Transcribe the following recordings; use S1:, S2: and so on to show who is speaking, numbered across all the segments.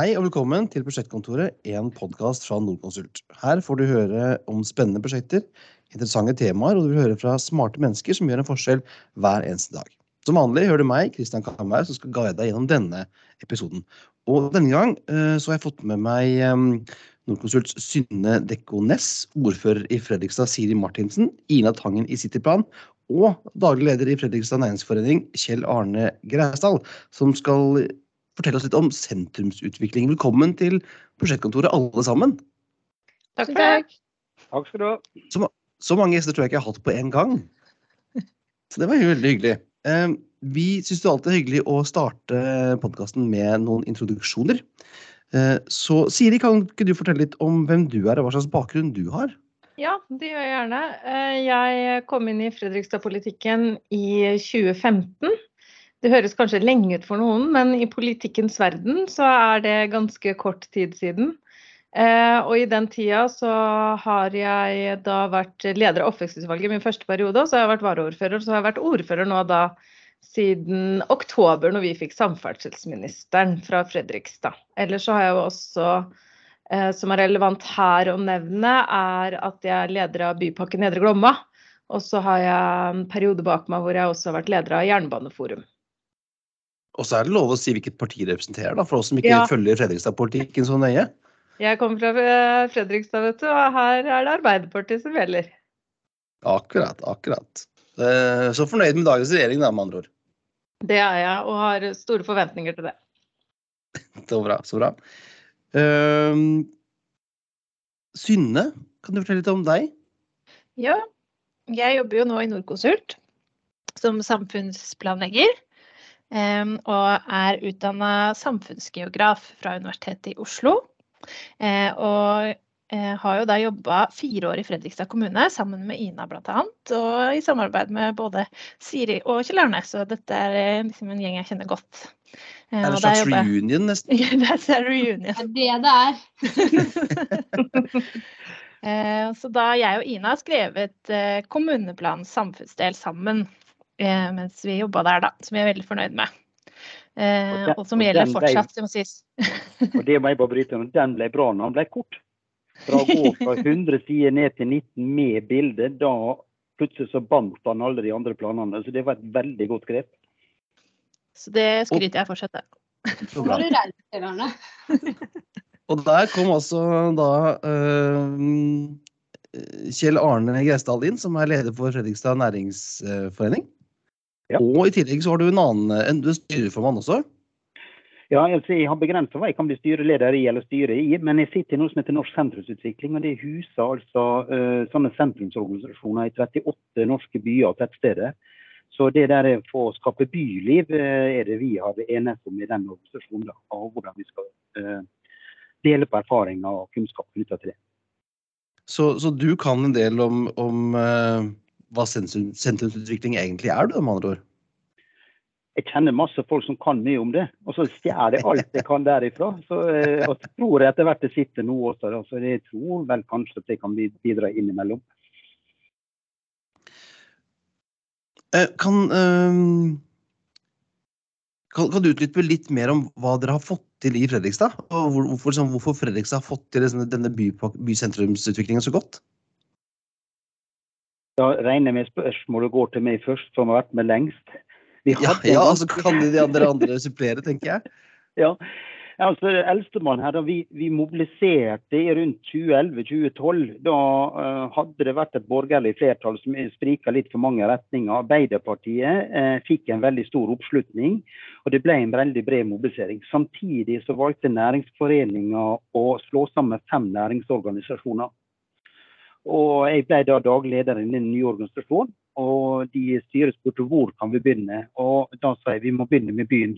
S1: Hei og velkommen til Prosjektkontoret, en podkast fra Nordkonsult. Her får du høre om spennende prosjekter, interessante temaer, og du vil høre fra smarte mennesker som gjør en forskjell hver eneste dag. Som vanlig hører du meg, Kristian Kamhaug, som skal guide deg gjennom denne episoden. Og denne gang eh, så har jeg fått med meg eh, Nordkonsults Synne Dekko Næss, ordfører i Fredrikstad Siri Martinsen, Ina Tangen i Cityplan og daglig leder i Fredrikstad Næringsforening, Kjell Arne Greisdal, som skal fortelle oss litt om sentrumsutvikling. Velkommen til prosjektkontoret, alle sammen.
S2: Takk det.
S3: Takk skal du ha.
S1: Så, så mange gjester tror jeg ikke jeg har hatt på én gang. Så det var jo veldig hyggelig. Eh, vi syns det alltid er hyggelig å starte podkasten med noen introduksjoner. Eh, så Siri, kan ikke du fortelle litt om hvem du er, og hva slags bakgrunn du har?
S2: Ja, det gjør jeg gjerne. Eh, jeg kom inn i Fredrikstad-politikken i 2015. Det høres kanskje lenge ut for noen, men i politikkens verden så er det ganske kort tid siden. Eh, og i den tida så har jeg da vært leder av oppvekstutvalget min første periode, og så har jeg vært varaordfører. Så har jeg vært ordfører nå da siden oktober, når vi fikk samferdselsministeren fra Fredrikstad. Ellers så har jeg jo også eh, som er relevant her å nevne, er at jeg er leder av Bypakke Nedre Glomma. Og så har jeg en periode bak meg hvor jeg også har vært leder av Jernbaneforum.
S1: Og så er det lov å si hvilket parti det representerer, da, for oss som ikke
S2: Ja.
S1: følger Fredrikstad-politikken så nøye.
S2: Jeg kommer fra eh, Fredrikstad, vet du, og her er det Arbeiderpartiet som gjelder.
S1: Akkurat, akkurat. Eh, Så fornøyd med dagens regjering, da, med andre ord.
S2: Det er jeg, og har store forventninger til det.
S1: Så bra. Så bra. Uh, Synne, kan du fortelle litt om deg?
S4: Ja, jeg jobber jo nå i Nordkonsult som samfunnsplanlegger. Og er utdanna samfunnsgeograf fra Universitetet i Oslo. Eh, og eh, har jo da jobba fire år i Fredrikstad kommune sammen med Ina bl.a. Og i samarbeid med både Siri og Kjell Arne, så dette er eh, liksom en gjeng jeg kjenner godt. Det
S1: Er det en slags
S4: jobber
S1: reunion, nesten?
S4: Det er reunion.
S5: Det er det det er.
S4: Eh, Så da jeg og Ina har skrevet kommuneplan samfunnsdel sammen mens vi jobba der, da, som vi er veldig fornøyd med. Eh,
S3: Og den-
S4: Og som
S3: og
S4: gjelder
S3: ble-
S4: fortsatt, det må sies.
S3: Og det må jeg bare bryte om. Den ble bra når den ble kort. Fra å gå fra 100 sider ned til 19 med bilde, da plutselig så bandt han alle de andre planene. Så det var et veldig godt grep.
S4: Så det skryter jeg fortsatt av.
S1: Og der kom også da uh, Kjell Arne Gresdal inn, som er leder for Fredrikstad næringsforening.
S3: Ja.
S1: Og i tillegg så har du en annen en, du er styreformann også.
S3: Ja, Jeg har begrensa hva jeg kan bli styreleder i eller styre i, men jeg sitter i noe som heter Norsk sentrumsutvikling. og Det huser altså uh, sånne sentrumsorganisasjoner i 38 norske byer og tettsteder. Så det der er for å skape byliv eh, er det vi har enes om i den organisasjonen. Og hvordan vi skal uh, dele på erfaringer og kunnskap knytta til det.
S1: Så, så du kan en del om, om eh, hva sentrumsutvikling egentlig er, du, med andre ord?
S3: jeg kjenner masse folk som kan mye om det, og så stjeler jeg alt jeg kan derifra. Så, eh, og så tror jeg etter hvert det sitter noe også. Så jeg tror vel kanskje at jeg kan bidra innimellom.
S1: Eh, kan, eh, kan, kan du utdype litt mer om hva dere har fått til i Fredrikstad? Og hvorfor, liksom, hvorfor Fredrikstad har fått til denne, denne by, bysentrumsutviklingen så godt?
S3: Da regner jeg med spørsmålet går til meg først, som har vært med lengst.
S1: Ja, ja,
S3: ganske-
S1: så kan de andre, andre supplere, tenker jeg.
S3: Ja. Ja, altså, Eldstemann her, da vi, vi mobiliserte i rundt 2011-2012. Da uh, hadde det vært et borgerlig flertall som sprika litt for mange retninger. Arbeiderpartiet uh, fikk en veldig stor oppslutning, og det ble en veldig bred mobilisering. Samtidig så valgte næringsforeninga å slå sammen fem næringsorganisasjoner. Og jeg ble da daglig leder i den nye organisasjonen. Og de styret spurte hvor kan vi begynne. Og da sa jeg vi må begynne med byen.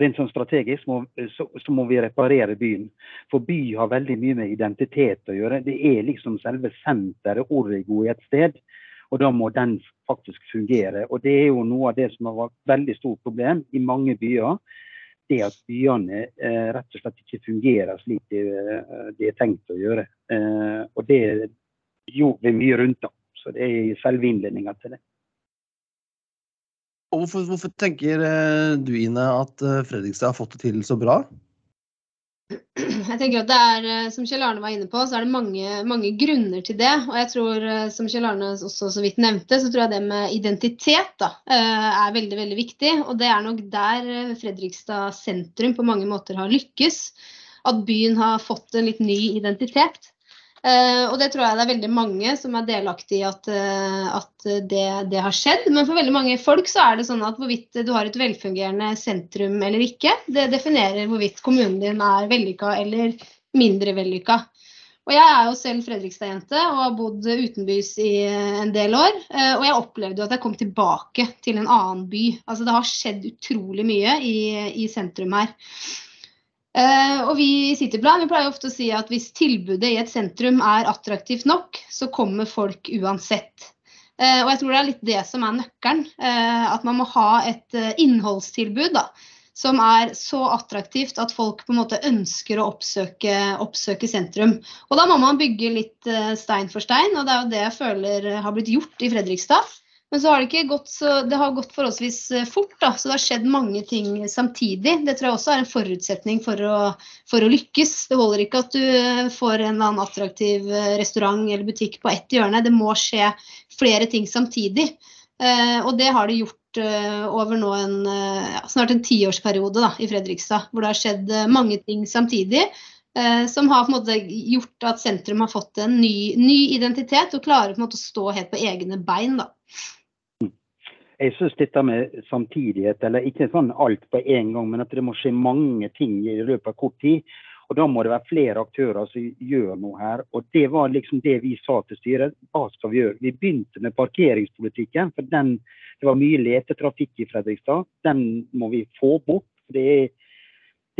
S3: Rent sånn strategisk må, så, så må vi reparere byen. For by har veldig mye med identitet å gjøre. Det er liksom selve senteret, origo, i et sted. Og da må den faktisk fungere. Og det er jo noe av det som har vært veldig stort problem i mange byer. Det at byene eh, rett og slett ikke fungerer slik de, eh, de er tenkt å gjøre. Eh, og det gjorde vi mye rundt da. Så det er selve innledninga til det.
S1: Hvorfor, hvorfor tenker eh, du, Ine, at eh, Fredrikstad har fått det til så bra?
S5: Jeg tenker at det er, eh, Som Kjell Arne var inne på, så er det mange, mange grunner til det. Og jeg tror, eh, som Kjell Arne også så vidt nevnte, så tror jeg det med identitet da, eh, er veldig veldig viktig. Og det er nok der Fredrikstad sentrum på mange måter har lykkes. At byen har fått en litt ny identitet. Uh, og det tror jeg det er veldig mange som er delaktig i at, uh, at det, det, har skjedd. Men for veldig mange folk så er det sånn at hvorvidt du har et velfungerende sentrum eller ikke, det definerer hvorvidt kommunen din er vellykka eller mindre vellykka. Og jeg er jo selv Fredrikstad-jente og har bodd utenbys i en del år. Og jeg opplevde jo at jeg kom tilbake til en annen by. Altså det har skjedd utrolig mye i, i sentrum her. Uh, og vi i Cityplan vi pleier ofte å si at hvis tilbudet i et sentrum er attraktivt nok, så kommer folk uansett. Uh, og jeg tror det er litt det som er nøkkelen. Uh, at man må ha et innholdstilbud da, som er så attraktivt at folk på en måte ønsker å oppsøke, oppsøke sentrum. Og da må man bygge litt stein for stein, og det er jo det jeg føler har blitt gjort i Fredrikstad. Men så har det gått så Det har gått forholdsvis eh, fort, da. Så det har skjedd mange ting samtidig. Det tror jeg også er en forutsetning for å, for å lykkes. Det holder ikke at du eh, får en annen attraktiv eh, restaurant eller butikk på ett hjørne. Det må skje flere ting samtidig. Og det har det gjort over nå en, snart en tiårsperiode da, i Fredrikstad. Hvor det har skjedd mange ting samtidig. Eh, som har på en måte gjort at sentrum har fått en ny, ny identitet og klarer på en måte å stå helt på egne bein. da.
S3: Jeg syns dette med samtidighet, eller ikke sånn alt på en gang, men at det må skje mange ting i løpet av kort tid. Og Da må det være flere aktører som gjør noe her. Og Det var liksom det vi sa til styret. Hva skal vi gjøre? Vi begynte med parkeringspolitikken. for den, Det var mye letetrafikk i Fredrikstad. Den må vi få bort. det er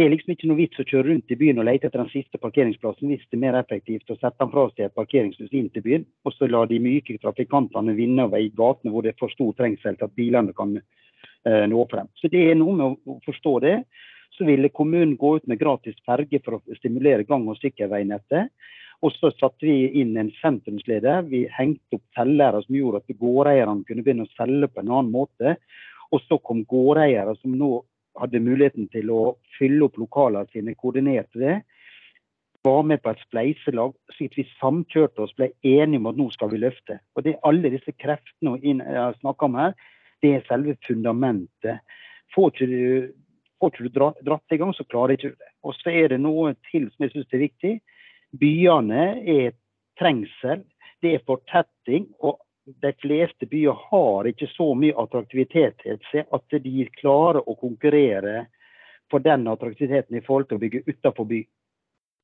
S3: det er liksom ikke noe vits å kjøre rundt i byen og lete etter den siste parkeringsplassen hvis det er mer effektivt å sette den fra seg et parkeringshus inn til byen, og så la de myke trafikantene vinne over i gatene hvor det er for stor trengsel til at bilene kan eh, nå frem. Så det er noe med å, forstå det. Så ville kommunen gå ut med gratis ferge for å stimulere gang- og sykkelveinettet. Og så satte vi inn en sentrumsleder. Vi hengte opp selgere som gjorde at gårdeierne kunne begynne å selge på en annen måte. Og så kom gårdeiere som nå hadde muligheten til å fylle opp lokalene sine, koordinerte det. Var med på et spleiselag, så vi samkjørte oss, ble enige om at nå skal vi løfte. Og det er Alle disse kreftene jeg har snakka om her, det er selve fundamentet. Får ikke du, får ikke du dratt i gang, så klarer ikke du det. Og så er det noe til som jeg syns er viktig. Byene er trengsel, det er fortetting. og de fleste byer har ikke så mye attraktivitet til seg at de klarer å konkurrere for den attraktiviteten i forhold til å bygge utenfor by.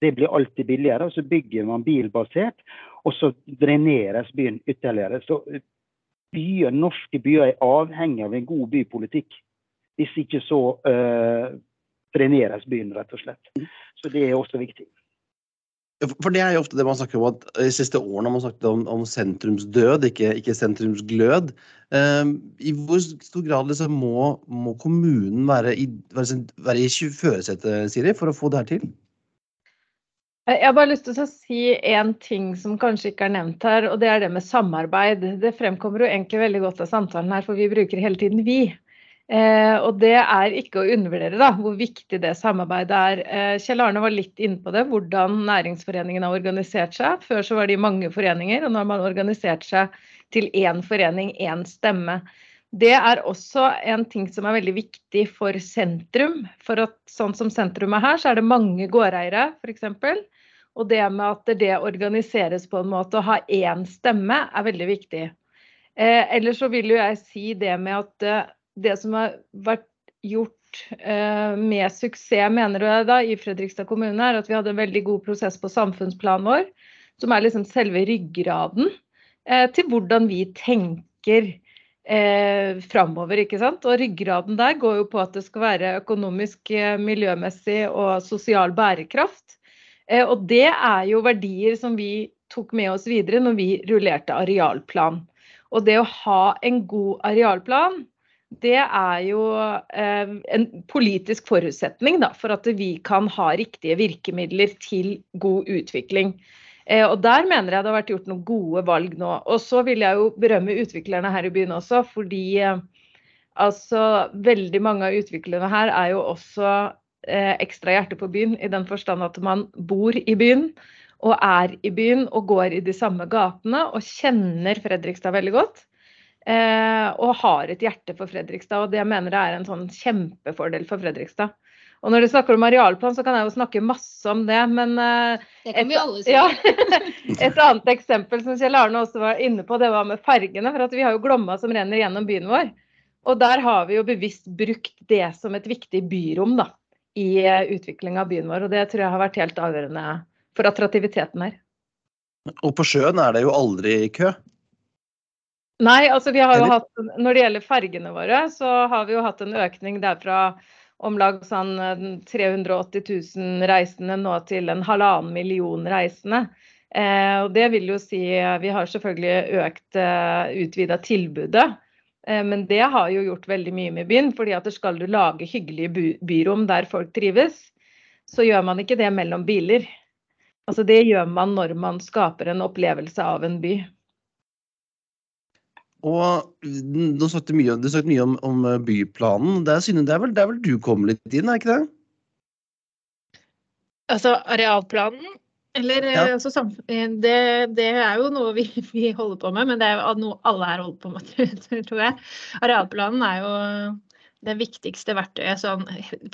S3: Det blir alltid billigere, og så bygger man bilbasert, og så dreneres byen ytterligere. Så byer, norske byer er avhengig av en god bypolitikk. Hvis ikke så øh, dreneres byen, rett og slett. Så det er også viktig.
S1: For det er jo ofte det man snakker om at de siste årene har man snakket om, om sentrumsdød, ikke, ikke sentrumsglød. Um, I hvor stor grad liksom må, må, kommunen være i, være i førersetet, Siri, for å få det her til?
S2: Jeg har bare lyst til å si én ting som kanskje ikke er nevnt her, og det er det med samarbeid. Det fremkommer jo egentlig veldig godt av samtalen her, for vi bruker hele tiden 'vi'. Eh, og det er ikke å undervurdere da, hvor viktig det samarbeidet er. Eh, Kjell Arne var litt inne på det, hvordan næringsforeningen har organisert seg. Før så var det mange foreninger, og nå har man organisert seg til én forening, én stemme. Det er også en ting som er veldig viktig for sentrum. For at sånn som sentrum er her, så er det mange gårdeiere f.eks. Og det med at det organiseres på en måte å ha én stemme, er veldig viktig. Eh, ellers så vil jo jeg si det med at eh, det som har vært gjort eh, med suksess, mener du da, i Fredrikstad kommune, er at vi hadde en veldig god prosess på samfunnsplanen vår, som er liksom selve ryggraden eh, til hvordan vi tenker eh, framover. ikke sant? Og ryggraden der går jo på at det skal være økonomisk, eh, miljømessig og sosial bærekraft. Eh, og det er jo verdier som vi tok med oss videre når vi rullerte arealplan. Og det å ha en god arealplan det er jo eh, en politisk forutsetning da, for at vi kan ha riktige virkemidler til god utvikling. Eh, og Der mener jeg det har vært gjort noen gode valg nå. Og så vil jeg jo berømme utviklerne her i byen også, fordi eh, altså veldig mange av utviklerne her er jo også eh, ekstra hjerte på byen, i den forstand at man bor i byen og er i byen og går i de samme gatene og kjenner Fredrikstad veldig godt. Eh, og har et hjerte for Fredrikstad, og det jeg mener jeg er en sånn kjempefordel for Fredrikstad. Og når du snakker om arealplan, så kan jeg jo snakke masse om det, men eh,
S5: Det kan vi
S2: et-
S5: alle si.
S2: ja. Et annet eksempel som Kjell Arne også var inne på, det var med fargene. For at vi har jo Glomma som renner gjennom byen vår. Og der har vi jo bevisst brukt det som et viktig byrom da, i utviklinga av byen vår. Og det tror jeg har vært helt avgjørende for attraktiviteten her.
S1: Og på sjøen er det jo aldri kø.
S2: Nei, altså vi har jo hatt, når det gjelder fargene våre, så har vi jo hatt en økning derfra om lag sånn eh, 380 000 reisende nå til en halvannen million reisende. Eh, og det vil jo si eh, Vi har selvfølgelig økt eh, utvida tilbudet. Eh, men det har jo gjort veldig mye med byen. fordi at skal du lage hyggelige by byrom der folk trives, så gjør man ikke det mellom biler. Altså Det gjør man når man skaper en opplevelse av en by.
S1: Og Du snakket mye, du snakket mye om, om eh, byplanen. Det er, Synne, det er, vel, det er vel du kom litt inn, er ikke det?
S4: Altså arealplanen, eller eh,
S1: Ja.
S4: altså, eh, det, det er jo noe vi, vi holder på med, men det er jo noe alle her holder på med, tror jeg. Arealplanen er jo det viktigste verktøyet sånn,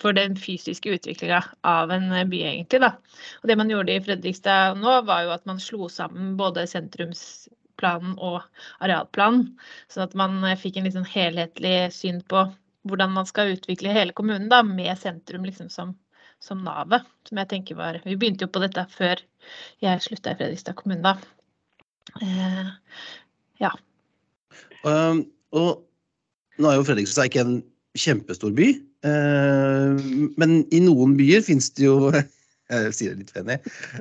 S4: for den fysiske utviklinga av en by, egentlig. Da. Og det man gjorde i Fredrikstad nå, var jo at man slo sammen både sentrumsplanen og arealplanen. Sånn at man eh, fikk en sånn helhetlig syn på hvordan man skal utvikle hele kommunen, da, med sentrum liksom som som navet. Som jeg tenker var Vi begynte jo på dette før jeg slutta i Fredrikstad kommune, da. Eh,
S1: Um, og nå er jo Fredrikstad ikke en kjempestor by, eh, men i noen byer finnes det jo Jeg sier det litt fenig.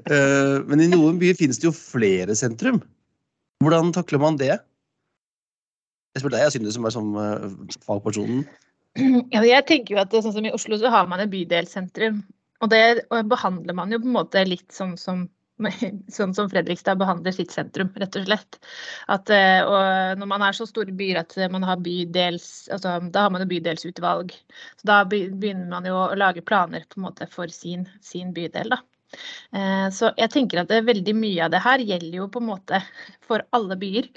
S1: eh, men i noen byer finnes det jo flere sentrum. Hvordan takler man det? Jeg spør deg, jeg synes som er som uh, fagpersonen.
S4: ja, jeg tenker jo at sånn som I Oslo så har man et bydelsentrum. Og det behandler man jo på en måte litt sånn som Sånn som Fredrikstad behandler sitt sentrum, rett og slett. At, eh, og når man er så store byer at man har bydels, altså, da har man jo bydelsutvalg. Så da begynner man jo å lage planer på en måte for sin, sin bydel. da. Eh, Så jeg tenker at veldig mye av det her gjelder jo på en måte for alle byer.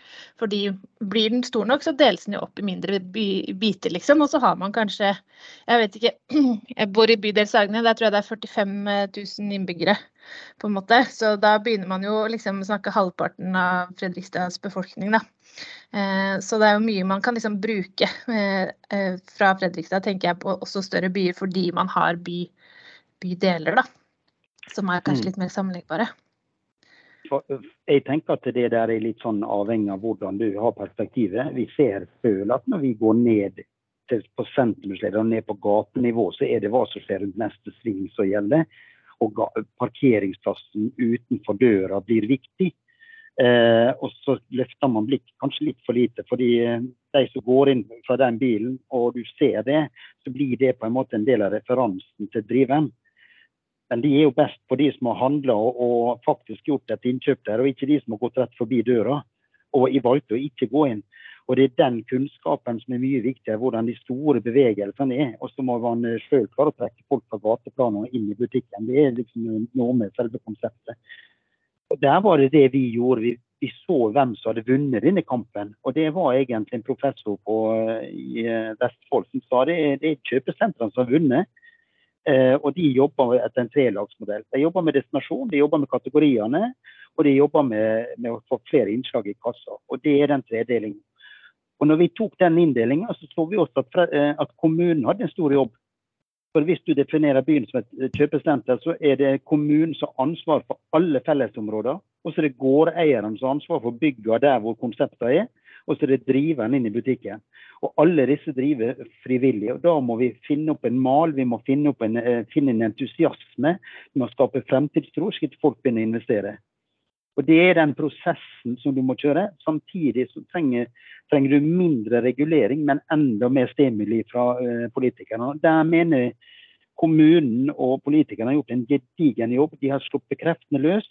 S4: Fordi blir den stor nok, så deles den jo opp i mindre biter, liksom. Og så har man kanskje, jeg vet ikke, jeg bor i bydel Sagene, der tror jeg det er 45 000 innbyggere. på en måte. Så da begynner man jo liksom å snakke halvparten av Fredrikstads befolkning, da. Eh, Så det er jo mye man kan liksom bruke eh, fra Fredrikstad, tenker jeg, på også større byer, fordi man har by, bydeler, da. Som er kanskje
S1: Mm.
S4: litt mer sammenlignbare.
S3: Jeg tenker at det der er litt sånn avhengig av hvordan du har perspektivet. Vi ser føler at når vi går ned til, på sentrumsleder og ned på gatenivå, så er det hva som skjer rundt neste sving som gjelder. Og parkeringsplassen utenfor døra blir viktig. Eh, og så løfter man blikk kanskje litt for lite. fordi eh, de som går inn fra den bilen, og du ser det, så blir det på en måte en del av referansen til driveren. Men de er jo best for de som har handla og, og faktisk gjort et innkjøp der, og ikke de som har gått rett forbi døra og valgte å ikke gå inn. Og Det er den kunnskapen som er mye viktigere, hvordan de store bevegelsene er. Og så må man sjøl klare å trekke folk fra gateplanet og inn i butikken. Det er liksom noe med selve konseptet. Og Der var det det vi gjorde. Vi, vi så hvem som hadde vunnet denne kampen. Og det var egentlig en professor på, eh, i eh, Vestfold som sa det, det er kjøpesentrene som har vunnet. Eh, og de jobber etter en trelagsmodell. De jobber med destinasjon, de jobber med kategoriene, og de jobber med, med å få flere innslag i kassa. Og det er den tredelingen. Og når vi tok den inndelingen, så så vi også at, eh, at kommunen hadde en stor jobb. For hvis du definerer byen som et eh, kjøpesenter, så er det kommunen som har ansvar for alle fellesområder. Og så er det gårdeierne som har ansvar for bygga der hvor konseptene er. Og så er det driveren inn i butikken. Og alle disse driver frivillig. og Da må vi finne opp en mal, vi må finne, en, eh, finne en entusiasme. Vi må skape fremtidstro, slik at folk begynner å investere. Og Det er den prosessen som du må kjøre. Samtidig så trenger, trenger du mindre regulering, men enda mer stimuli fra uh, politikerne. Der mener kommunen og politikerne har gjort en gedigen jobb. De har sluppet kreftene løs.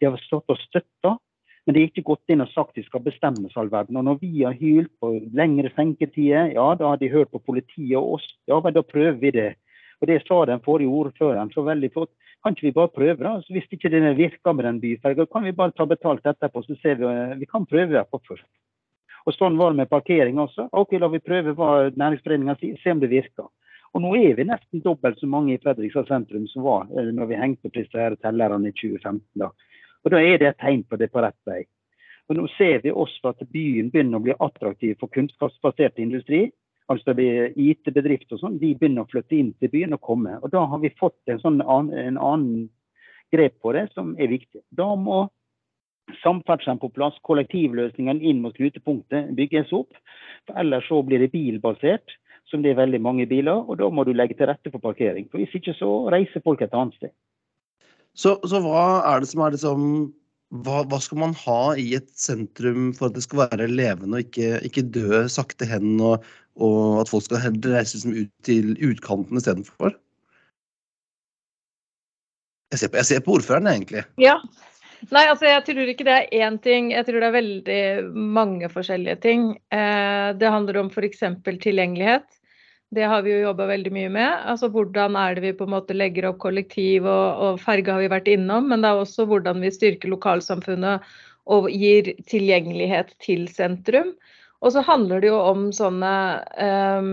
S3: De har stått og støtta. Men de har ikke gått inn og sagt de skal bestemme all verden. Og når vi har hylt på lengre senketider, ja, da har de hørt på politiet og oss. Ja, men da prøver vi det. Og Det sa den forrige ordføreren så veldig flott. Kan ikke vi bare prøve, da? Så hvis ikke det virker med den byferga, kan vi bare ta betalt etterpå, så ser vi Vi kan prøve det på først. Og Sånn var det med parkering også. Ok, La vi prøve hva næringsforeninga sier, se om det virker. Og Nå er vi nesten dobbelt så mange i Fredrikstad sentrum som var eh, når vi hengte opp disse her tellerne i 2015. da. Og Da er det et tegn på det på rett vei. Og Nå ser vi også at byen begynner å bli attraktiv for kunnskapsbasert industri. Altså IT-bedrifter og sånn, de begynner å flytte inn til byen og komme. Og Da har vi fått en, sånn annen, en annen grep på det som er viktig. Da må samferdselen på plass, kollektivløsningene inn mot knutepunktet bygges opp. For ellers så blir det bilbasert, som det er veldig mange biler. Og da må du legge til rette for parkering. For Hvis ikke så reiser folk et annet sted.
S1: Så, så hva er det som er liksom hva, hva, skal man ha i et sentrum for at det skal være levende og ikke, ikke dø sakte hen, og, og, at folk skal reise liksom ut til utkanten istedenfor? Jeg ser, jeg ser på ordføreren, egentlig.
S2: Ja. Nei, altså jeg tror ikke det er én ting. Jeg tror det er veldig mange forskjellige ting. Eh, det handler om f.eks. tilgjengelighet. Det har vi jo jobba veldig mye med. Altså Hvordan er det vi på en måte legger opp kollektiv og, og ferge har vi vært innom, men det er også hvordan vi styrker lokalsamfunnet og gir tilgjengelighet til sentrum. Og så handler det jo om sånne um,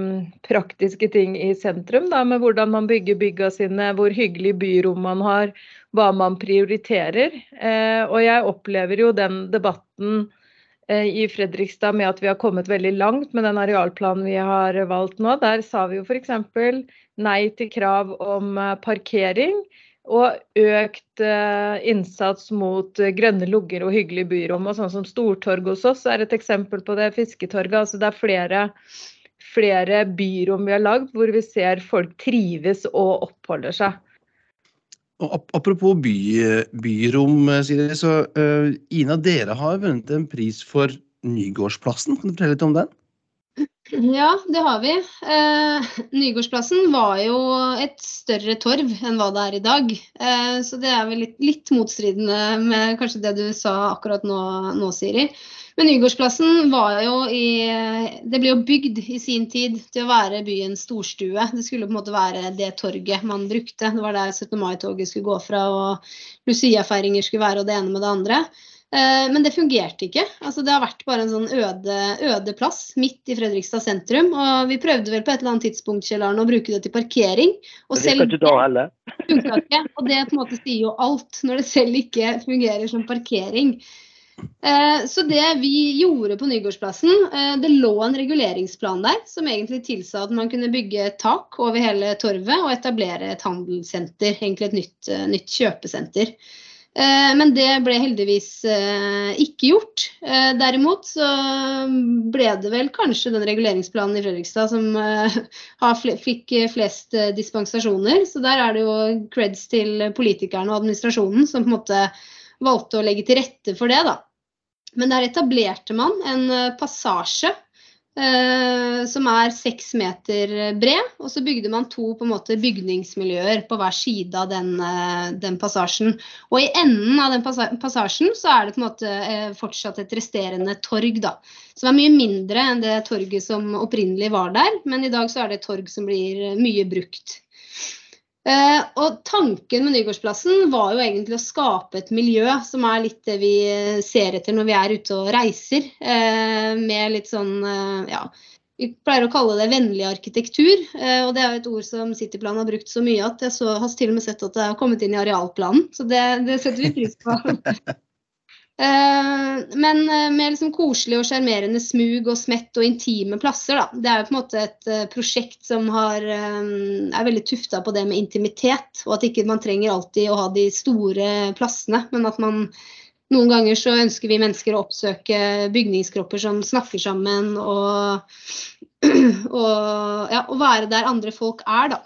S2: praktiske ting i sentrum, da, med hvordan man bygger bygga sine, hvor hyggelig byrom man har, hva man prioriterer. Uh, og jeg opplever jo den debatten i Fredrikstad med at vi har kommet veldig langt med den arealplanen vi har valgt nå. Der sa vi jo f.eks. nei til krav om uh, parkering. Og økt uh, innsats mot grønne lugger og hyggelige byrom. og Sånn som Stortorget hos oss er et eksempel på det. Fisketorget. altså Det er flere, flere byrom vi har lagd hvor vi ser folk trives og oppholder seg.
S1: Og apropos by, byrom, Siri, så uh, Ina, dere har vunnet en pris for Nygårdsplassen. Kan du fortelle litt om den?
S5: Ja, det har vi. Eh, Nygårdsplassen var jo et større torv enn hva det er i dag. Eh, så det er vel litt, litt, motstridende med kanskje det du sa akkurat nå, nå, Siri. Men Nygårdsplassen var jo i Det ble jo bygd i sin tid til å være byens storstue. Det skulle på en måte være det torget man brukte. Det var der 17. mai-toget skulle gå fra, og Lucia-feiringer skulle være, og det ene med det andre. Eh, men det fungerte ikke. Altså, det har vært bare en sånn øde, øde, plass midt i Fredrikstad sentrum. Og vi prøvde vel på et eller annet tidspunkt Kjellaren, å bruke det til parkering.
S3: Og det selv ikke da heller.
S5: funka ikke. Og det på en måte sier jo alt, når det selv ikke fungerer som parkering. Eh, så det vi gjorde på Nygårdsplassen, eh, det lå en reguleringsplan der som egentlig tilsa at man kunne bygge tak over hele torvet og etablere et handelssenter, egentlig et nytt, nytt kjøpesenter. Eh, men det ble heldigvis eh, ikke gjort. Eh, derimot så ble det vel kanskje den reguleringsplanen i Fredrikstad som fikk flest dispensasjoner. Så der er det jo creds til politikerne og administrasjonen som på en måte valgte å legge til rette for det. da. Men der etablerte man en passasje Eh, som er seks meter bred. Og så bygde man to på en måte bygningsmiljøer på hver side av den, eh, den passasjen. Og i enden av den passasjen så er det på en måte eh, fortsatt et resterende torg. da, Som er mye mindre enn det torget som opprinnelig var der. Men i dag så er det et torg som blir mye brukt. Eh, og tanken med Nygårdsplassen var jo egentlig å skape et miljø som er litt det vi ser etter når vi er ute og reiser. Eh, med litt sånn, eh, ja Vi pleier å kalle det vennlig arkitektur. og det er jo et ord som Cityplan har brukt så mye at jeg så, har til og med sett at det har kommet inn i arealplanen. Så det, det setter vi pris på. Eh, men eh, med liksom koselige og sjarmerende smug og smett og intime plasser. Da. Det er jo på en måte et eh, prosjekt som har, er veldig tufta på det med intimitet. Og at ikke man trenger alltid å ha de store plassene, men at man noen ganger så ønsker vi mennesker å oppsøke bygningskropper som snakker sammen, og, og, ja, og være der andre folk er, da.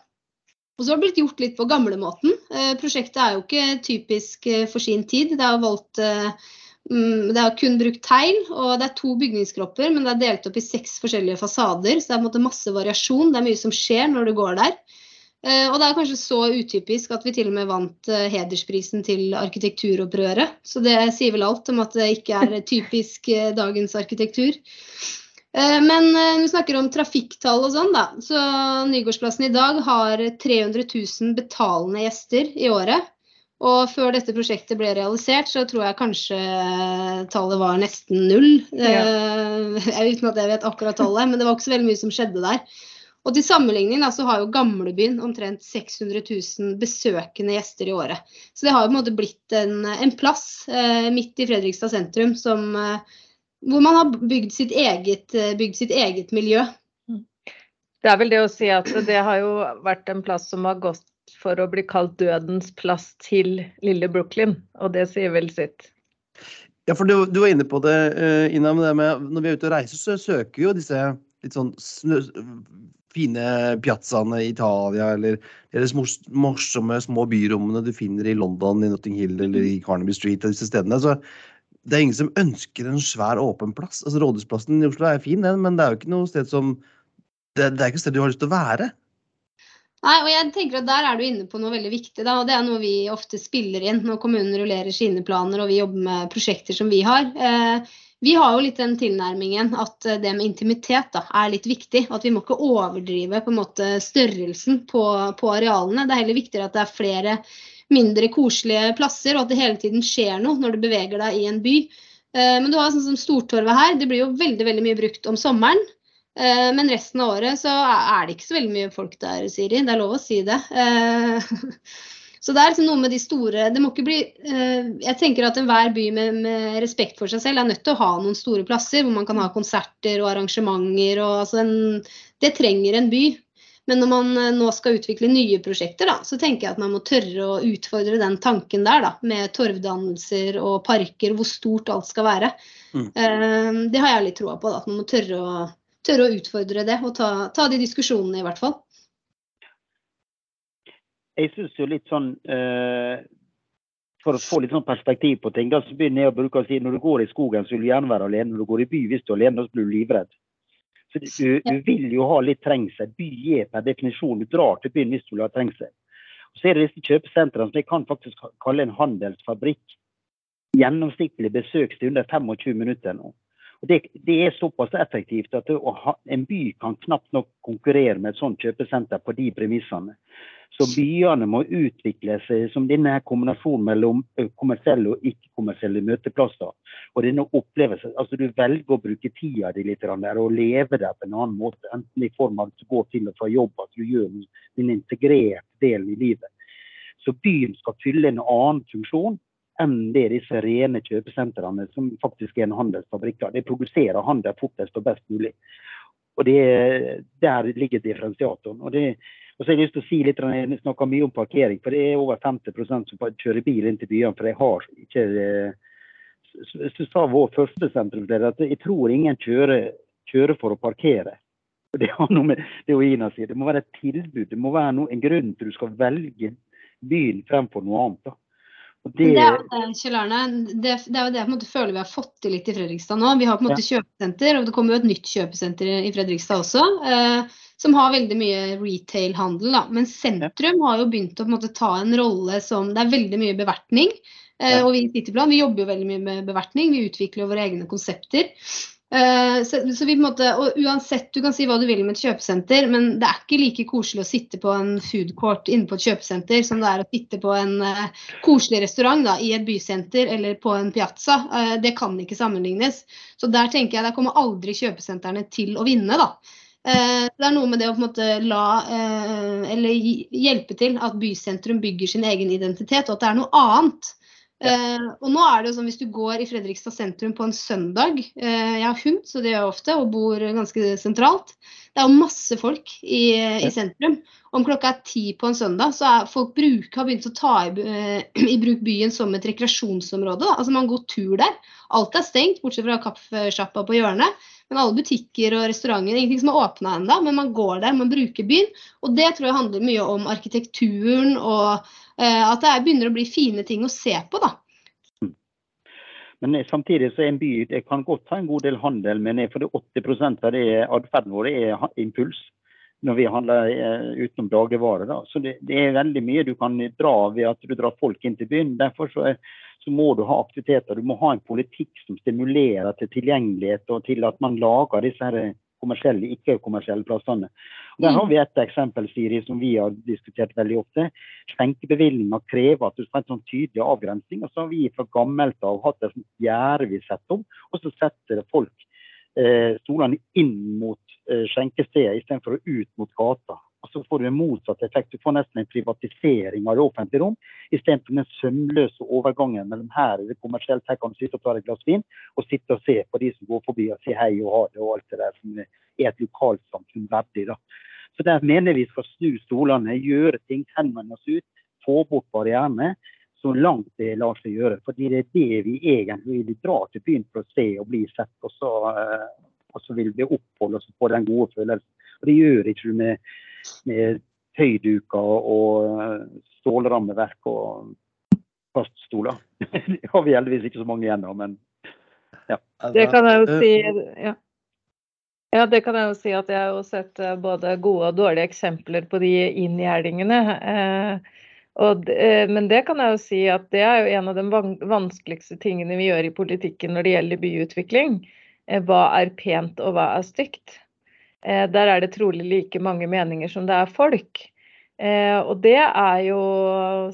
S5: Og så har det blitt gjort litt på gamlemåten. Eh, prosjektet er jo ikke typisk eh, for sin tid. Det er valgt eh, mm, det er kun brukt tegl, og det er to bygningskropper, men det er delt opp i seks forskjellige fasader. Så det er masse variasjon. Det er mye som skjer når du går der. Og det er kanskje så utypisk at vi til og med vant hedersprisen til arkitekturopprøret. Så det sier vel alt om at det ikke er typisk dagens arkitektur. Eh, men når vi snakker om trafikktall og sånn, da. Så Nygårdsplassen i dag har 300 000 betalende gjester i året. Og før dette prosjektet ble realisert, så tror jeg kanskje tallet var nesten null. Ja. uten at jeg vet akkurat tallet, men det var ikke så veldig mye som skjedde der. Og til sammenligning da, så har jo gamlebyen omtrent 600 000 besøkende gjester i året. Så det har jo på en måte blitt en, en plass uh, midt i Fredrikstad sentrum som, eh, hvor man har bygd sitt, eget, eh, bygd sitt eget miljø.
S2: Det er vel det å si at det har jo vært en plass som har gått for å bli kalt dødens plass til lille Brooklyn, og det sier vel sitt.
S1: Ja, for du, du var inne på det, uh, Ina, med det med når vi er ute og reiser, så søker vi jo disse litt sånn snø, fine piazzaene i Italia, eller, eller morsomme små byrommene du finner i London, i Notting Hill eller i Carnaby Street og disse stedene. Så det er ingen som ønsker en svær, åpen plass. Altså Rådhusplassen i Oslo er fin, den, men det er jo ikke noe sted som det, det er ikke et sted du har lyst til å være.
S5: Nei, og jeg tenker at Der er du inne på noe veldig viktig. Da, og Det er noe vi ofte spiller inn når kommunen rullerer sine planer og vi jobber med prosjekter som vi har. Eh, vi har jo litt den tilnærmingen at eh, det med intimitet da, er litt viktig. At vi må ikke overdrive på en måte størrelsen på, på arealene. Det er heller viktigere at det er flere mindre koselige plasser, og at det hele tiden skjer noe når du beveger deg i en by. Eh, men du har sånn som Stortorvet her. Det blir jo veldig, veldig mye brukt om sommeren. Eh, men resten av året så er det ikke så veldig mye folk der, Siri. Det er lov å si det. Så det er liksom noe med de store Det må ikke bli eh, Jeg tenker at enhver by med, med, respekt for seg selv er nødt til å ha noen store plasser hvor man kan ha konserter og arrangementer. Og, altså en, det trenger en by. Men når man eh, nå skal utvikle nye prosjekter, da, så tenker jeg at man må tørre å utfordre den tanken der, da, med torvdannelser og parker, hvor stort alt skal være. Mm. Eh, det har jeg litt troa på, da, at man må tørre å, tørre å utfordre det og ta, ta de diskusjonene, i hvert fall
S3: jeg syns jo litt sånn uh For å få litt sånn perspektiv på ting, da så begynner jeg å bruke å si når du går i skogen, så vil du gjerne være alene. Når du går i by, hvis du er alene, så blir du livredd. Så du, du, vil jo ha litt trengsel. By er per definisjon Du drar til byen hvis du vil ha trengsel. Og så er det disse kjøpesentrene som jeg kan faktisk kalle en handelsfabrikk. Gjennomsnittlig besøkstid under 25 minutter nå. Og det, det, er såpass effektivt at det, en by kan knapt nok konkurrere med et sånt kjøpesenter på de premissene. Så byene må utvikle seg som denne kombinasjonen mellom kommersielle og ikke-kommersielle møteplasser. Og denne opplevelsen, altså Du velger å bruke tida di litt der, og leve der på en annen måte. Enten i form av at du går til og fra jobb, at du gjør din integrert delen i livet. Så byen skal fylle en annen funksjon enn det disse rene kjøpesentrene, som faktisk er en handelsfabrikker. De produserer handel fortest og best mulig. Og det, Der ligger differensiatoren. og det og så har jeg lyst til å si litt, Jeg snakker mye om parkering, for det er over 50% som kjører bil inn til byene. For jeg har ikke Så sa vår første sentrumsleder at jeg tror ingen kjører, kjører for å parkere. Det har noe med det Ina sier. Det må være et tilbud. Det må være noe, en grunn til du skal velge byen fremfor noe annet. da.
S5: Det, det, er det, Kjell Arne, det, det, er jo det jeg måte, føler vi har fått til litt i Fredrikstad nå. Vi har på en måte ja. kjøpesenter, og det kommer jo et nytt kjøpesenter i Fredrikstad også. Eh, som har veldig mye retail-handel. Men sentrum har jo begynt å på en måte, ta en rolle som Det er veldig mye bevertning. Eh, og vi i Cityplan vi jobber jo veldig mye med bevertning. Vi utvikler jo våre egne konsepter. Uh, så, så, vi på en måte, og uansett, Du kan si hva du vil med et kjøpesenter, men det er ikke like koselig å sitte på en food court inne på et kjøpesenter som det er å sitte på en uh, koselig restaurant da, i et bysenter eller på en piazza. Uh, det kan ikke sammenlignes. Så der tenker jeg der kommer aldri kjøpesentrene til å vinne. da. Uh, det er noe med det å på en måte la, eh, eller hjelpe til at bysentrum bygger sin egen identitet, og at det er noe annet. Uh, og nå er det jo sånn Hvis du går i Fredrikstad sentrum på en søndag uh, Jeg har hund, så det gjør jeg ofte, og bor ganske sentralt. Det er jo masse folk i, ja. i sentrum. Om klokka er ti på en søndag, så er folk bruk, har begynt å ta i, uh, i, bruk byen som et rekreasjonsområde. Da. Altså Man går tur der. Alt er stengt, bortsett fra kaffesjappa på hjørnet. Men alle butikker og restauranter, ingenting som er åpna ennå, men man går der, man bruker byen. Og det tror jeg handler mye om arkitekturen og eh, at det begynner å bli fine ting å se på, da.
S3: Men samtidig så er en by det kan godt ha en god del handel, men for det 80 av det atferden vår er impuls når vi handler eh, utenom dagligvarer. Så det, det, er veldig mye du kan dra ved at du drar folk inn til byen. Derfor så er, så må du ha aktiviteter. Du må ha en politikk som stimulerer til tilgjengelighet og til at man lager disse her kommersielle, ikke-kommersielle plassene. Og der har vi et eksempel Siri, som vi har diskutert veldig ofte. Skjenkebevilgninger krever at du skal ha en sånn tydelig avgrensning. og så har Vi fra gammelt av hatt et gjerde vi setter om, og så setter folk eh, stolene inn mot eh, skjenkestedet istedenfor ut mot gata. Og så får du en motsatt effekt. Du får nesten en privatisering av det offentlige rom. Istedenfor den sømløse overgangen mellom her og det kommersielt, her kan du sitte og ta et glass vin, og sitte og se på de som går forbi og sier hei og ha det og alt det der som er et lokalsamfunn verdig. da. Så der mener vi skal snu stolene, gjøre ting, henvende oss ut, få bort barrierene så langt det lar seg gjøre. Fordi det er det vi egentlig vil dra til byen for å se og bli sett. Og så, eh, og så vil vi oppholde oss på den gode følelsen. Og det gjør ikke du med med tøyduker og eh, stålrammeverk og faststoler. Det har vi heldigvis ikke så mange igjen av, men ja.
S2: Det kan jeg jo si. Ja. ja. det kan jeg jo si at jeg har sett eh, både gode og dårlige eksempler på de inngjerdingene. Eh, men det kan jeg jo si at det er jo en av de vanskeligste tingene vi gjør i politikken når det gjelder byutvikling. Hva er pent og hva er stygt? Eh, der er det trolig like mange meninger som det er folk. Eh, og det er jo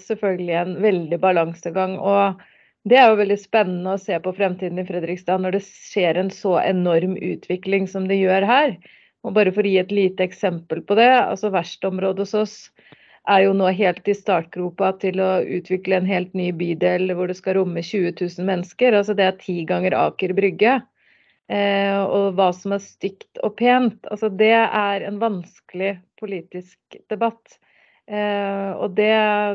S2: selvfølgelig en veldig balansegang. Og det er jo veldig spennende å se på fremtiden i Fredrikstad når det skjer en så enorm utvikling som det gjør her. Og bare for å gi et lite eksempel på det, altså Verstområdet hos oss er jo nå helt i startgropa til å utvikle en helt ny bydel hvor det skal romme 20 000 mennesker. Altså det er ti ganger Aker Brygge. Eh, og hva som er stygt og pent. Altså, det er en vanskelig politisk debatt. Eh, og det,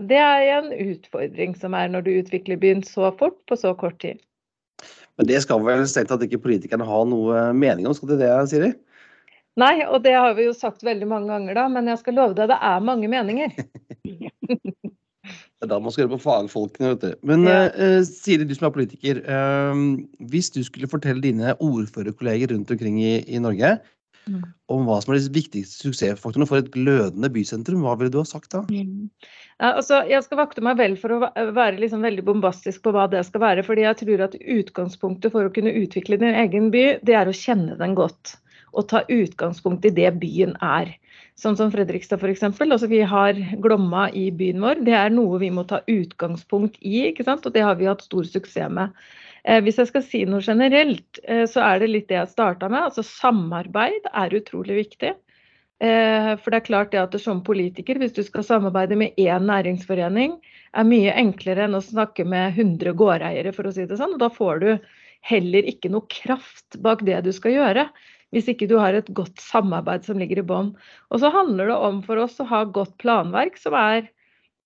S2: det, er en utfordring som er når du utvikler byen så fort på så kort tid.
S1: Men det skal vel strengt tatt ikke politikerne ha noe mening om, skal de det, Siri?
S2: Nei, og det har vi jo sagt veldig mange ganger da, men jeg skal love deg det er mange meninger.
S1: Det er da man skal høre på fagfolkene. vet du. Men ja. uh, Siri, du som er politiker. Uh, hvis du skulle fortelle dine ordførerkolleger rundt omkring i, i Norge mm. om hva som er de viktigste suksessfaktorene for et glødende bysentrum, hva ville du ha sagt da? Mm.
S2: Ja, altså, jeg skal vakte meg vel for å være liksom veldig bombastisk på hva det skal være. fordi jeg tror at utgangspunktet for å kunne utvikle din egen by, det er å kjenne den godt. Og ta utgangspunkt i det byen er. Sånn som Fredrikstad f.eks. Altså, vi har Glomma i byen vår. Det er noe vi må ta utgangspunkt i, og det har vi hatt stor suksess med. Eh, hvis jeg skal si noe generelt, eh, så er det litt det jeg starta med. altså Samarbeid er utrolig viktig. Eh, for det er klart det at det som politiker, hvis du skal samarbeide med én næringsforening, er mye enklere enn å snakke med 100 gårdeiere, for å si det sånn. og Da får du heller ikke noe kraft bak det du skal gjøre hvis ikke du har et godt samarbeid som ligger i bånn. Og så handler det om for oss å ha godt planverk, som er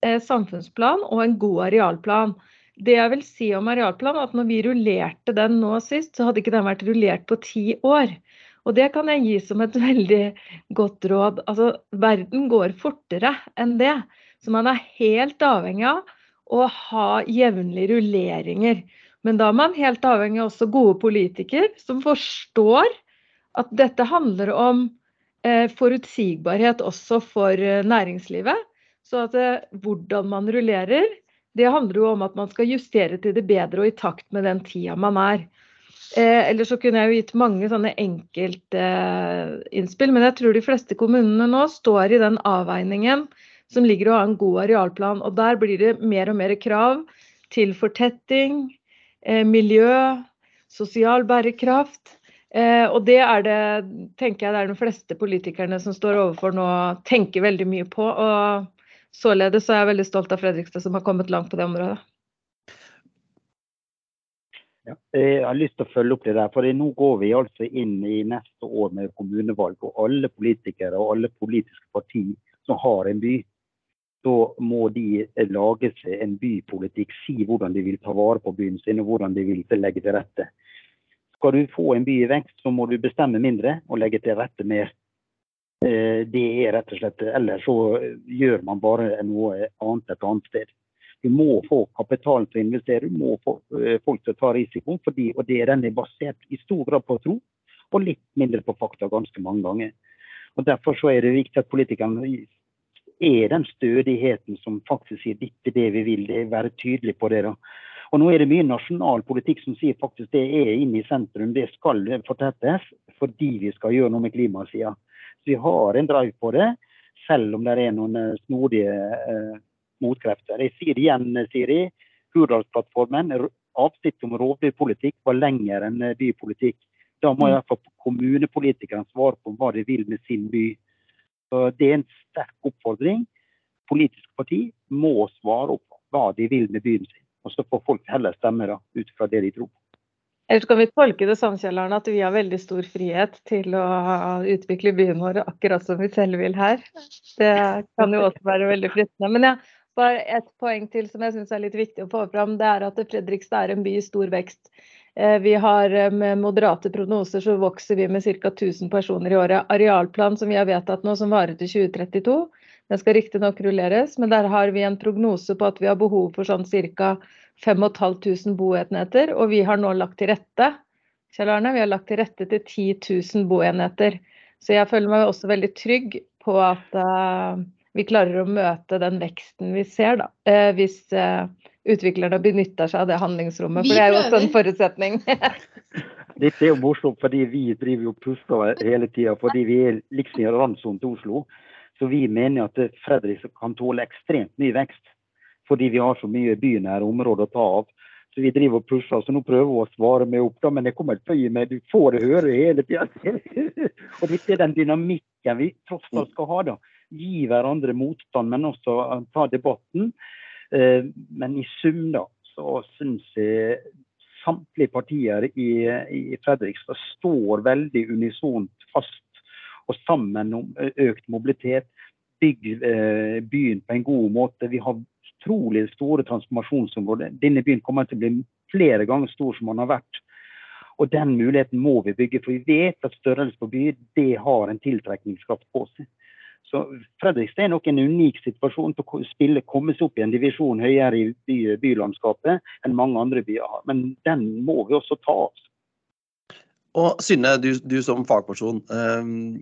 S2: eh, samfunnsplan og en god arealplan. Det jeg vil si om arealplan, at når vi rullerte den nå sist, så hadde ikke den vært rullert på ti år. Og det kan jeg gi som et veldig godt råd. Altså, verden går fortere enn det. Så man er helt avhengig av å ha jevnlige rulleringer. Men da er man helt avhengig av også gode politikere som forstår at dette handler om eh, forutsigbarhet også for eh, næringslivet. Så at eh, hvordan man rullerer, det handler jo om at man skal justere til det bedre og i takt med den tida man er. Eh, ellers så kunne jeg jo gitt mange sånne enkeltinnspill, eh, men jeg tror de fleste kommunene nå står i den avveiningen som ligger å ha en god arealplan. Og der blir det mer og mer krav til fortetting, eh, miljø, sosial bærekraft. Eh, og det er det, tenker jeg det er de fleste politikerne som står overfor nå, tenker veldig mye på. Og således er jeg veldig stolt av Fredrikstad som har kommet langt på det området.
S3: Ja, jeg har lyst til å følge opp det der. for Nå går vi altså inn i neste år med kommunevalg. og Alle politikere og alle politiske partier som har en by, da må de lage seg en bypolitikk. Si hvordan de vil ta vare på byen sin og hvordan de vil legge til rette. Skal du få en by i vekst, så må du bestemme mindre og legge til rette mer. Eh, det er rett og slett, Ellers så gjør man bare noe annet et annet sted. Du må få kapitalen til å investere, du må få eh, folk til å ta risiko. Fordi, og det er den er basert i stor grad på tro, og litt mindre på fakta ganske mange ganger. Og Derfor så er det viktig at politikerne er den stødigheten som faktisk sier dette det vi vil, det er være tydelig på det. da. Og nå er det mye nasjonal politikk som sier faktisk det er inne i sentrum, det skal fortettes fordi vi skal gjøre noe med klimasida. Så vi har en drive på det, selv om det er noen eh, snodige eh, motkrefter. Jeg sier det igjen, Siri. Hurdalsplattformen, avsnitt om rovdyrpolitikk var lenger enn eh, bypolitikk. Da må i hvert fall kommunepolitikerne svare på hva de vil med sin by. Så Det er en sterk oppfordring. Politiske parti må svare opp hva de vil med byen sin. Og så får folk heller stemme da, ut fra det de tror på.
S2: Eller kan vi tolke det sånn Kjellaren, at vi har veldig stor frihet til å utvikle byen vår akkurat som vi selv vil her? Det kan jo også være veldig fristende. Men ja, bare et poeng til som jeg syns er litt viktig å få fram. Det er at Fredrikstad er en by i stor vekst. Eh, vi har eh, Med moderate prognoser så vokser vi med ca. 1000 personer i året. Arealplan som vi har vedtatt nå, som varer til 2032, den skal riktignok rulleres, men der har vi en prognose på at vi har behov for sånn ca. 5500 boenheter. Og vi har nå lagt til rette Kjell Arne, vi har lagt til rette til 10 000 boenheter. Så jeg føler meg også veldig trygg på at uh, vi klarer å møte den veksten vi ser, da. Uh, hvis uh, utviklerne benytter seg av det handlingsrommet. For det er jo også en forutsetning.
S3: Dette er jo morsomt, fordi vi driver jo puster hele tida. Fordi vi er liksom i randsonen til Oslo. Så vi mener at Fredrikstad kan tåle ekstremt mye vekst. Fordi vi har så mye bynære områder å ta av. Så vi driver og pusher. Så nå prøver vi å svare meg opp, da, men jeg kommer til å gi meg. Du får det høre hele tida. og dette er den dynamikken vi tross alt skal ha. da. Gi hverandre motstand, men også ta debatten. Eh, men i sum da, så syns jeg samtlige partier i, i Fredrikstad står veldig unisont fast og sammen om økt mobilitet. Bygg eh, byen på en god måte. Vi har utrolig store transformasjonsområder. Denne byen kommer til å bli flere ganger stor som den har vært. Og den muligheten må vi bygge, for vi vet at størrelse på by det har en tiltrekningskraft på seg. Så Fredrikstad er nok en unik situasjon til å spille, komme seg opp i en divisjon høyere i by, bylandskapet enn mange andre byer. Men den må vi også ta oss.
S1: Og Synne, du, du som fagperson. Um,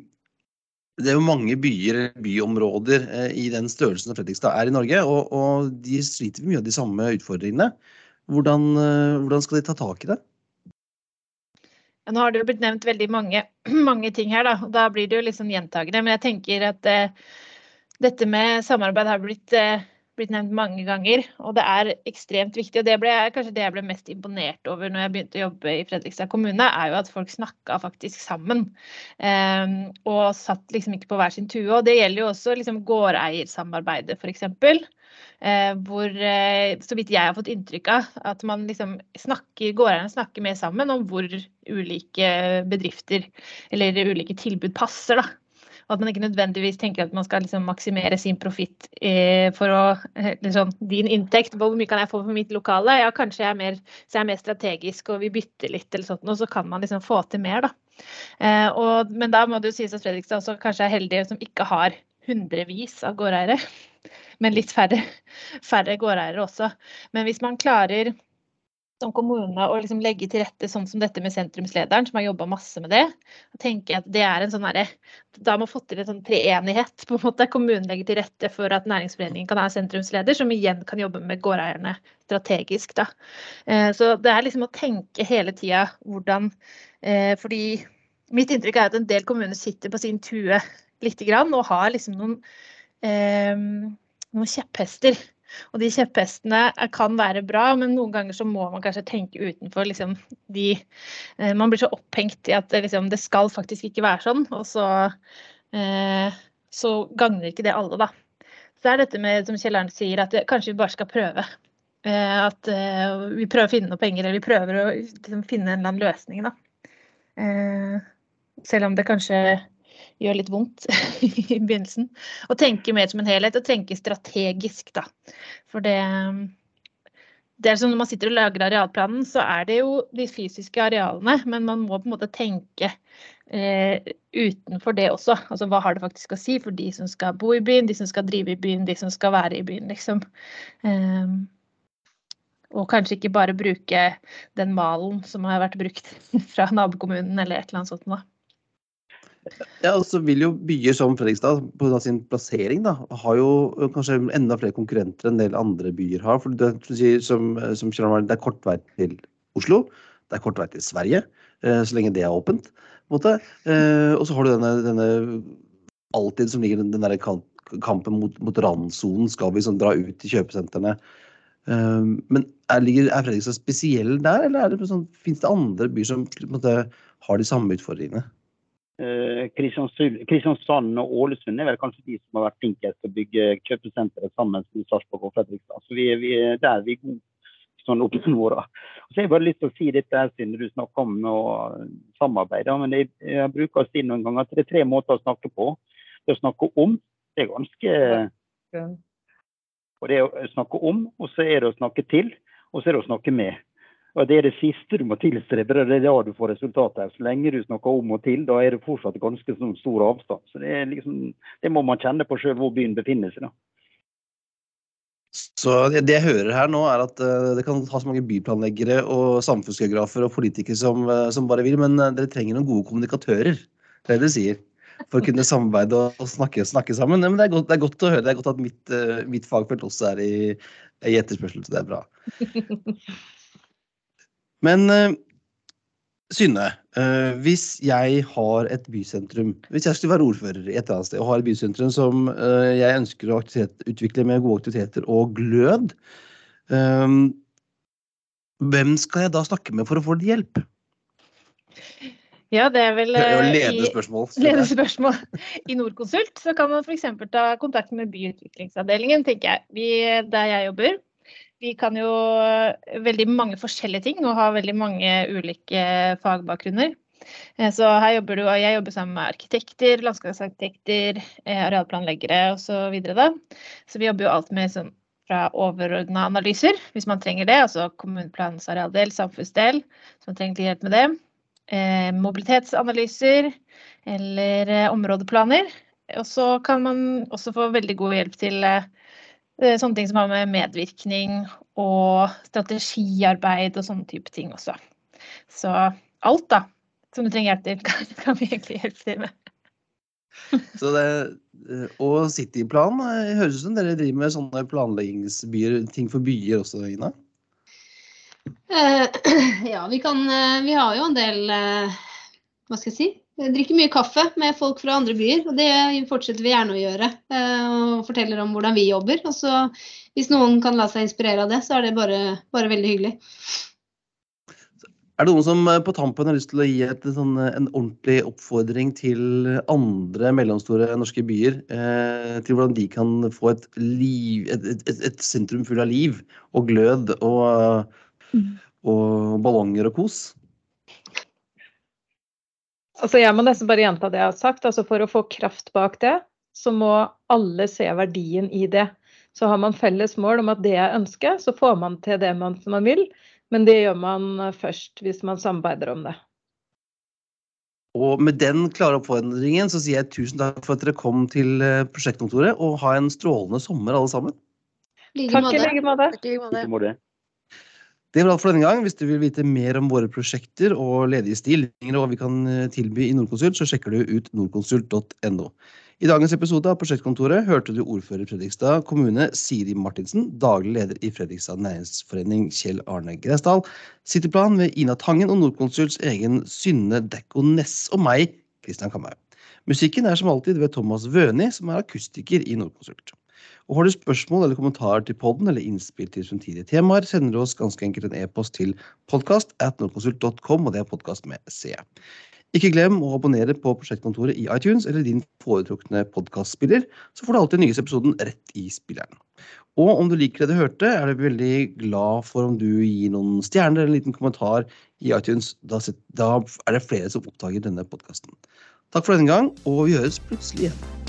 S1: det er jo mange byer, byområder, uh, i den størrelsen som Fredrikstad er i Norge. Og, og de sliter mye av de samme utfordringene. Hvordan, uh, hvordan skal de ta tak i det?
S4: Ja, nå har det jo blitt nevnt veldig mange, mange ting her, da. og Da blir det jo litt sånn gjentagende. Men jeg tenker at eh, dette med samarbeid har blitt, eh, blitt, nevnt mange ganger. Og det er ekstremt viktig. Og det ble kanskje det jeg ble mest imponert over når jeg begynte å jobbe i Fredrikstad kommune, er jo at folk snakka faktisk sammen. Um, og satt liksom ikke på hver sin tue. Og det gjelder jo også liksom gårdeiersamarbeidet, f.eks. Eh, hvor, eh, så vidt jeg har fått inntrykk av, at man liksom snakker, gårdeierne snakker mer sammen om hvor ulike bedrifter eller ulike tilbud passer. da. At man ikke nødvendigvis tenker at man skal liksom maksimere sin profitt eh, for å liksom, Din inntekt, hvor mye kan jeg få for mitt lokale? Ja, kanskje jeg er mer, jeg er mer strategisk og vi bytter litt, eller sånt, og så kan man liksom få til mer. da. Eh, og, men da må det jo sies at Fredrikstad også kanskje er heldig som ikke har hundrevis av gårdeiere men litt færre, færre gårdeiere også. Men hvis man klarer som kommune å liksom legge til rette sånn som dette med sentrumslederen, som har jobba masse med det. og tenke at det er en sånn herre, Da må få til en sånn treenighet. på en måte. Kommunen legger til rette for at næringsforeningen kan ha sentrumsleder, som igjen kan jobbe med gårdeierne strategisk. da. Eh, så det er liksom å tenke hele tida hvordan eh, Fordi mitt inntrykk er at en del kommuner sitter på sin tue lite grann og har liksom noen eh, noen kjepphester. Og de kjepphestene kan være bra, men noen ganger så må man kanskje tenke utenfor liksom, de eh, Man blir så opphengt i at liksom, det skal faktisk ikke være sånn, og så, eh, så gagner ikke det alle, da. Så det er dette med, som Kjell Arne sier, at kanskje vi bare skal prøve. Eh, at eh, vi prøver å finne noe penger, eller vi prøver å liksom, finne en eller annen løsning, da. Eh, selv om det kanskje gjør litt vondt i begynnelsen. Og tenke mer som en helhet, og tenke strategisk, da. For det det er sånn Når man sitter og lager arealplanen, så er det jo de fysiske arealene, men man må på en måte tenke eh, utenfor det også. Altså Hva har det faktisk å si for de som skal bo i byen, de som skal drive i byen, de som skal være i byen, liksom. Eh, og kanskje ikke bare bruke den malen som har vært brukt fra nabokommunen eller et eller annet sånt. Da.
S1: Ja, og så vil jo byer som Fredrikstad pga. sin plassering da, har jo kanskje enda flere konkurrenter enn en del andre byer har. for det, som, som Det er kort vei til Oslo, det er kort vei til Sverige, eh, så lenge det er åpent. på en måte. Eh, og så har du denne, denne alltid som ligger den der kampen mot, mot randsonen. Skal vi sånn dra ut til kjøpesentrene? Eh, men er, er Fredrikstad spesiell der, eller er det sånn, finnes det andre byer som måte, har de samme utfordringene?
S3: Eh, Kristiansand og Ålesund er vel kanskje de som har vært flinkest til å bygge kjøpesentre sammen med Sarpsborg og Fredrikstad. Så vi, vi, der er vi gode sånn opp åra. Så jeg har bare lyst til å si dette her siden du snakker om å samarbeide. Men jeg, jeg bruker å si noen ganger at det er tre måter å snakke på. Det å snakke om, det er ganske Og det er å snakke om, og så er det å snakke til, og så er det å snakke med. Og Det er det siste du må tilstrebe, det er da du får resultater. Så lenge du snakker om og til, da er det fortsatt ganske sånn stor avstand. Så Det, liksom, det må man kjenne på sjøl hvor byen befinner seg. da.
S1: Så det, jeg hører her nå, er at uh, det kan ha så mange byplanleggere og samfunnsgeografer og politikere som, uh, som bare vil, men uh, dere trenger noen gode kommunikatører. Det er det du sier. For å kunne samarbeide og, snakke, snakke, sammen. Men det er, godt, det er, godt, å høre. Det er godt at mitt, mitt fagfelt også er i, i etterspørsel, så det er bra. Men uh, Synne, uh, hvis jeg har et bysentrum, hvis jeg skulle være ordfører i et eller annet sted og har et bysentrum som uh, jeg ønsker å utvikle med gode aktiviteter og glød, hvem skal jeg da snakke med for å få litt hjelp?
S4: Ja, det er vel
S1: ledespørsmål.
S4: Ledende spørsmål. I Nordkonsult så kan man f.eks. ta kontakt med byutviklingsavdelingen, tenker jeg. Vi, der jeg jobber, vi kan jo veldig mange forskjellige ting og har veldig mange ulike fagbakgrunner. Eh, så her jobber du, og jeg jobber sammen med arkitekter, landskapsarkitekter, eh, arealplanleggere osv. Så, så vi jobber jo alt med sånn fra overordna analyser, hvis man trenger det. Altså kommuneplanens arealdel, samfunnsdel, hvis man trenger litt hjelp med det. Eh, mobilitetsanalyser eller eh, områdeplaner. Og så kan man også få veldig god hjelp til eh, Sånne ting som har med medvirkning og strategiarbeid og sånne type ting også. Så alt, da, som du trenger hjelp til, kan, kan vi egentlig hjelpe til med.
S1: Så det, og Cityplan høres ut som dere driver med sånne planleggingsbyer, ting for byer også, Ina?
S5: Uh, ja, vi kan Vi har jo en del uh, Hva skal jeg si? Jeg drikker mye kaffe med folk fra andre byer, og det fortsetter vi gjerne å gjøre. Eh, og forteller om hvordan vi jobber. Og så hvis noen kan la seg inspirere av det, så er det bare, bare veldig hyggelig.
S1: Er det noen som eh, på tampen har lyst til å gi et, sånn, eh, en ordentlig oppfordring til andre mellomstore norske byer? Eh, til hvordan de kan få et, liv, et, et, et sentrum full av liv og glød og, mm. og ballonger og kos?
S2: Altså jeg må nesten bare gjenta det jeg har sagt. Altså for å få kraft bak det, så må alle se verdien i det. Så har man felles mål om at det er ønsket, så får man til det man, man vil. Men det gjør man først hvis man samarbeider om det.
S1: Og med den klare oppfordringen så sier jeg tusen takk for at dere kom til eh, prosjektkontoret, og ha en strålende sommer alle sammen.
S2: Takk i like måte.
S1: Det var alt for denne gang. Hvis du vil vite mer om våre prosjekter og ledige stillinger og hva vi kan eh, tilby i Nordkonsult, så sjekker du ut nordkonsult.no. I dagens episode av Prosjektkontoret hørte du ordfører i Fredrikstad kommune Siri Martinsen, daglig leder i Fredrikstad næringsforening Kjell Arne Gresdal, Cityplan ved Ina Tangen og Nordkonsults egen Synne Dekko Ness og meg, Kristian Kamhaug. Musikken er som alltid ved Thomas Wøni, som er akustiker i Nordkonsult. Og Har du spørsmål eller kommentarer til podden eller innspill til fremtidige temaer, sender du oss ganske enkelt en e-post til podkast at nordkonsult.com, og det er podkast med C. Ikke glem å abonnere på Prosjektkontoret i iTunes eller din foretrukne podkastspiller, så får du alltid nyeste episoden rett i spilleren. Og om du liker det du hørte, er du veldig glad for om du gir noen stjerner eller en liten kommentar i iTunes. Da, er det flere som oppdager denne podkasten. Takk for denne gang, og vi høres plutselig igjen.